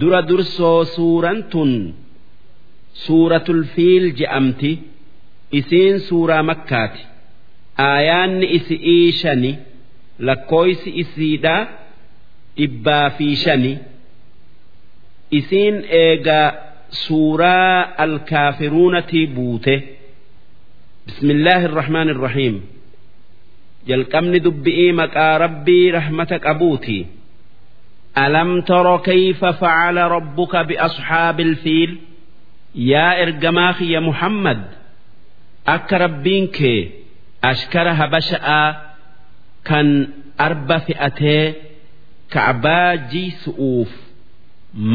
dura dursoo suuraan tun. Suuratul fiil je'amti isiin suuraa makkaati. Aayaanni isi'ii shani lakkooysi isiidha dhibbaa fi shani. Isiin eegaa suuraa alkaafiruunatii buute. Bismillaahi irrahmaan irrahiim jalqabni dubbi'ii maqaa rabbii rahmata qabuuti alam tara kayfa facala rabbuka biasxaabi ilfiil yaa ergamaa kiyya muhammad akka rabbiin kee ashkara habasha'aa kan arba fe'atee ka'baa jiisu'uuf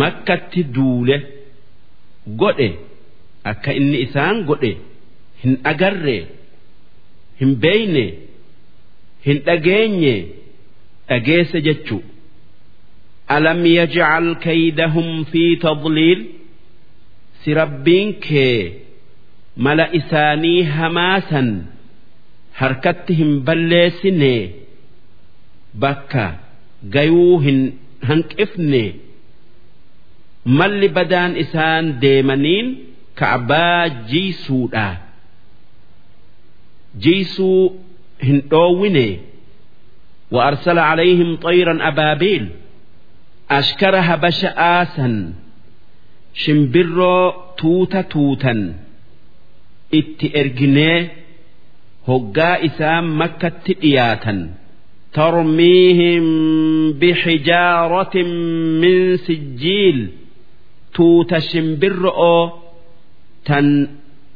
makkatti duule godhe akka inni isaan godhe hin agarre hin beeyne hin dhageenye dhageesse jechu alam yajcal kaydahum fi tadliil si rabbiin kee mala isaanii hamaasan harkatti hin balleessine bakka gayuu hin hanqifne malli badaan isaan deemaniin ka'baa jiisuudha jiisuu hin dhoowwine وأرسل عليهم طيرا أبابيل أشكر هبش آسا شمبرو توتا توتا itti erginee hoggaa isaan makkatti dhiyaatan tarmiihim bixijaaratin min sijjiil tuuta shimbirro'oo tan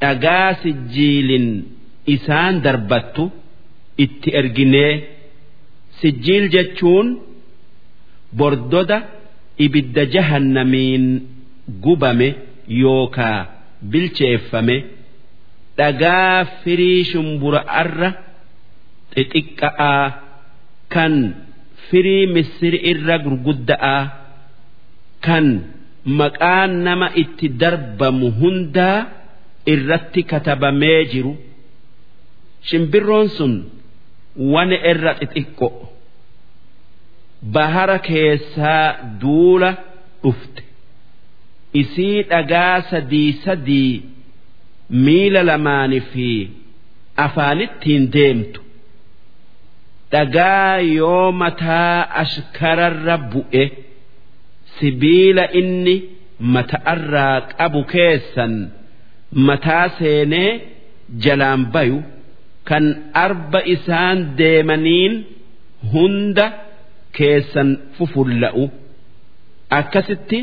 dhagaa sijjiilin isaan darbattu itti erginee sijjiil jechuun bordoda ibidda jahannamiin gubame yookaa bilcheeffame dhagaa firii shumbura'arra xixiqqa'aa kan firii misiri irra gurgudda'aa kan maqaan nama itti darbamu hundaa irratti katabamee jiru. Shimbirroon sun wane irra xixiqqo bahara keessaa duula dhufte. Isii dhagaa sadii sadii miila lamaanii fi afaanittiin deemtu. Dhagaa yoo mataa ashkararra bu'e sibiila inni mata'arraa qabu keessan mataa seenee jalaan bayu kan arba isaan deemaniin hunda keessan fufulla'u. Akkasitti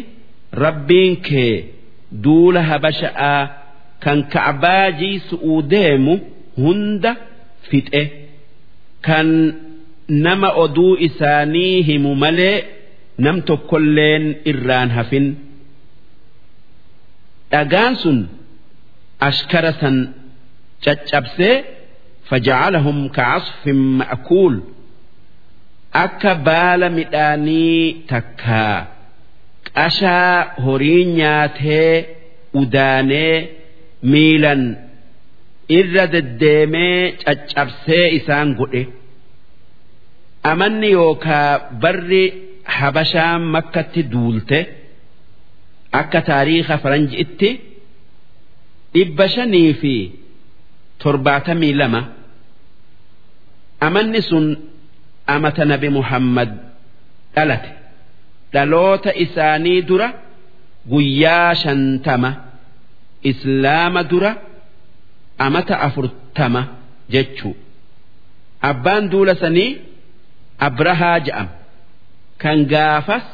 rabbiin kee duula habasha'aa kan ka'baa jiisu'uu deemu hunda fixe kan nama oduu isaanii himu malee nam tokkolleen irraan hafin. Dhagaan sun ashkara san caccabsee faja'alahum ka'asfin ma'kuul akka baala midhaanii takkaa qashaa horii nyaatee udaanee miilan irra deddeemee caccabsee isaan godhe. Amanni yookaa barri habashaan makkatti duulte akka taariika faranji'itti dhibba shanii fi torbaatamii lama. Amanni sun amata nabi muhammad dhalate. Dhaloota isaanii dura guyyaa shantama islaama dura amata afurtama jechuu. Abbaan duula sanii abrahaa ja'am. Kan gaafas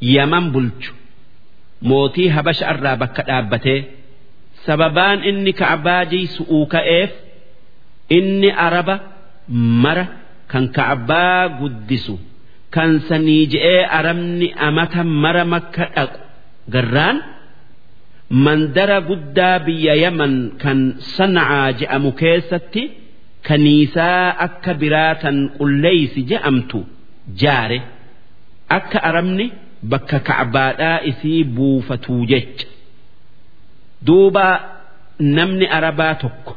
yaman bulchu. Mootii habasha irraa bakka dhaabbatee sababaan inni ka'baa jiisu'uu ka'eef inni araba mara kan ka'baa guddisu. Kan sanii je'ee arabni amata mara makka dhaqu. Garraan? Mandara guddaa biyya yaman kan sana'aa je'amu keessatti kaniisaa akka biraatan qulleeysi je'amtu. Jaare. Akka arabni bakka ka'baadhaa isii buufatuu jecha. Duuba namni arabaa tokko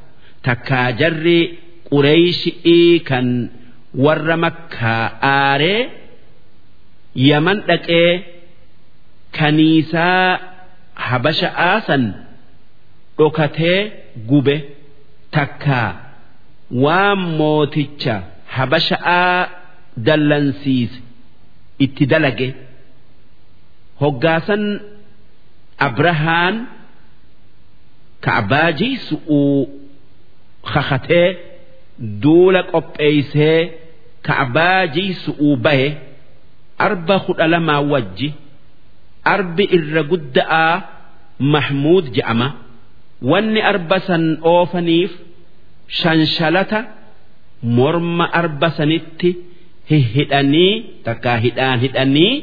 takkaa jarri qureeyshii kan warra makkaa aaree yaman dhaqee kaniisaa habasha'aa san dhokatee gube takkaa waan mooticha habasha'aa dallansiise itti dalage. Hoggaasan abrahaan ka'abaajii su'uu kakatee duula qopheeysee ka'abaajii su'uu bahe arba kudha lamaa wajji arbi irra gudda'aa mahmuud je'ama. Wanni arba san oofaniif shanshalata morma arba sanitti hihidhanii takkaa hidhaan hidhanii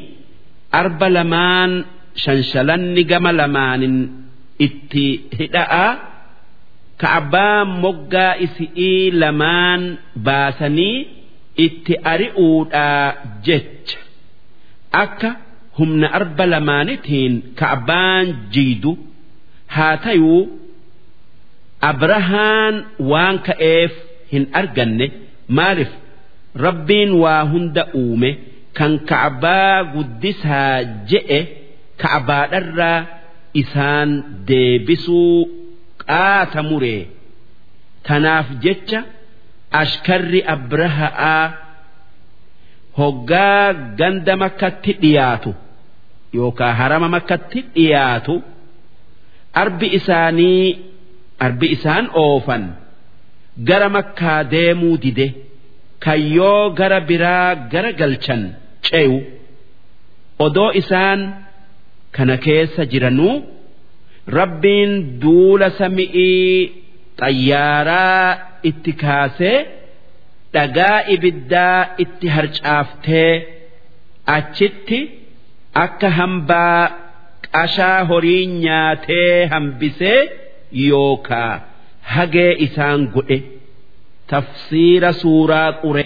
arba lamaan shanshalanni gama lamaanin itti hidha'a ka'abbaa moggaa isi'ii lamaan baasanii itti ari'uudhaa jecha. Akka humna arba lamaanitiin ka'abbaan jiidu haa tayuu abrahaan waan ka'eef hin arganne. Maaliif? Rabbiin waa hunda uume kan ka'abbaa guddisaa je'e ka'abbaadharraa isaan deebisuu qaata muree tanaaf jecha ashkarri abraha'aa hoggaa ganda makkatti dhiyaatu yookaan harama makkatti dhiyaatu arbi isaanii arbi isaan oofan gara makkaa deemuu dide kan yoo gara biraa gara galchan ce'u. Odoo isaan kana keessa jiranuu rabbiin duula sami'ii xayyaaraa itti kaasee dhagaa ibiddaa itti harcaaftee achitti akka hambaa qashaa horii nyaatee hambisee yookaa hagee isaan godhe tafsiira suuraa qure.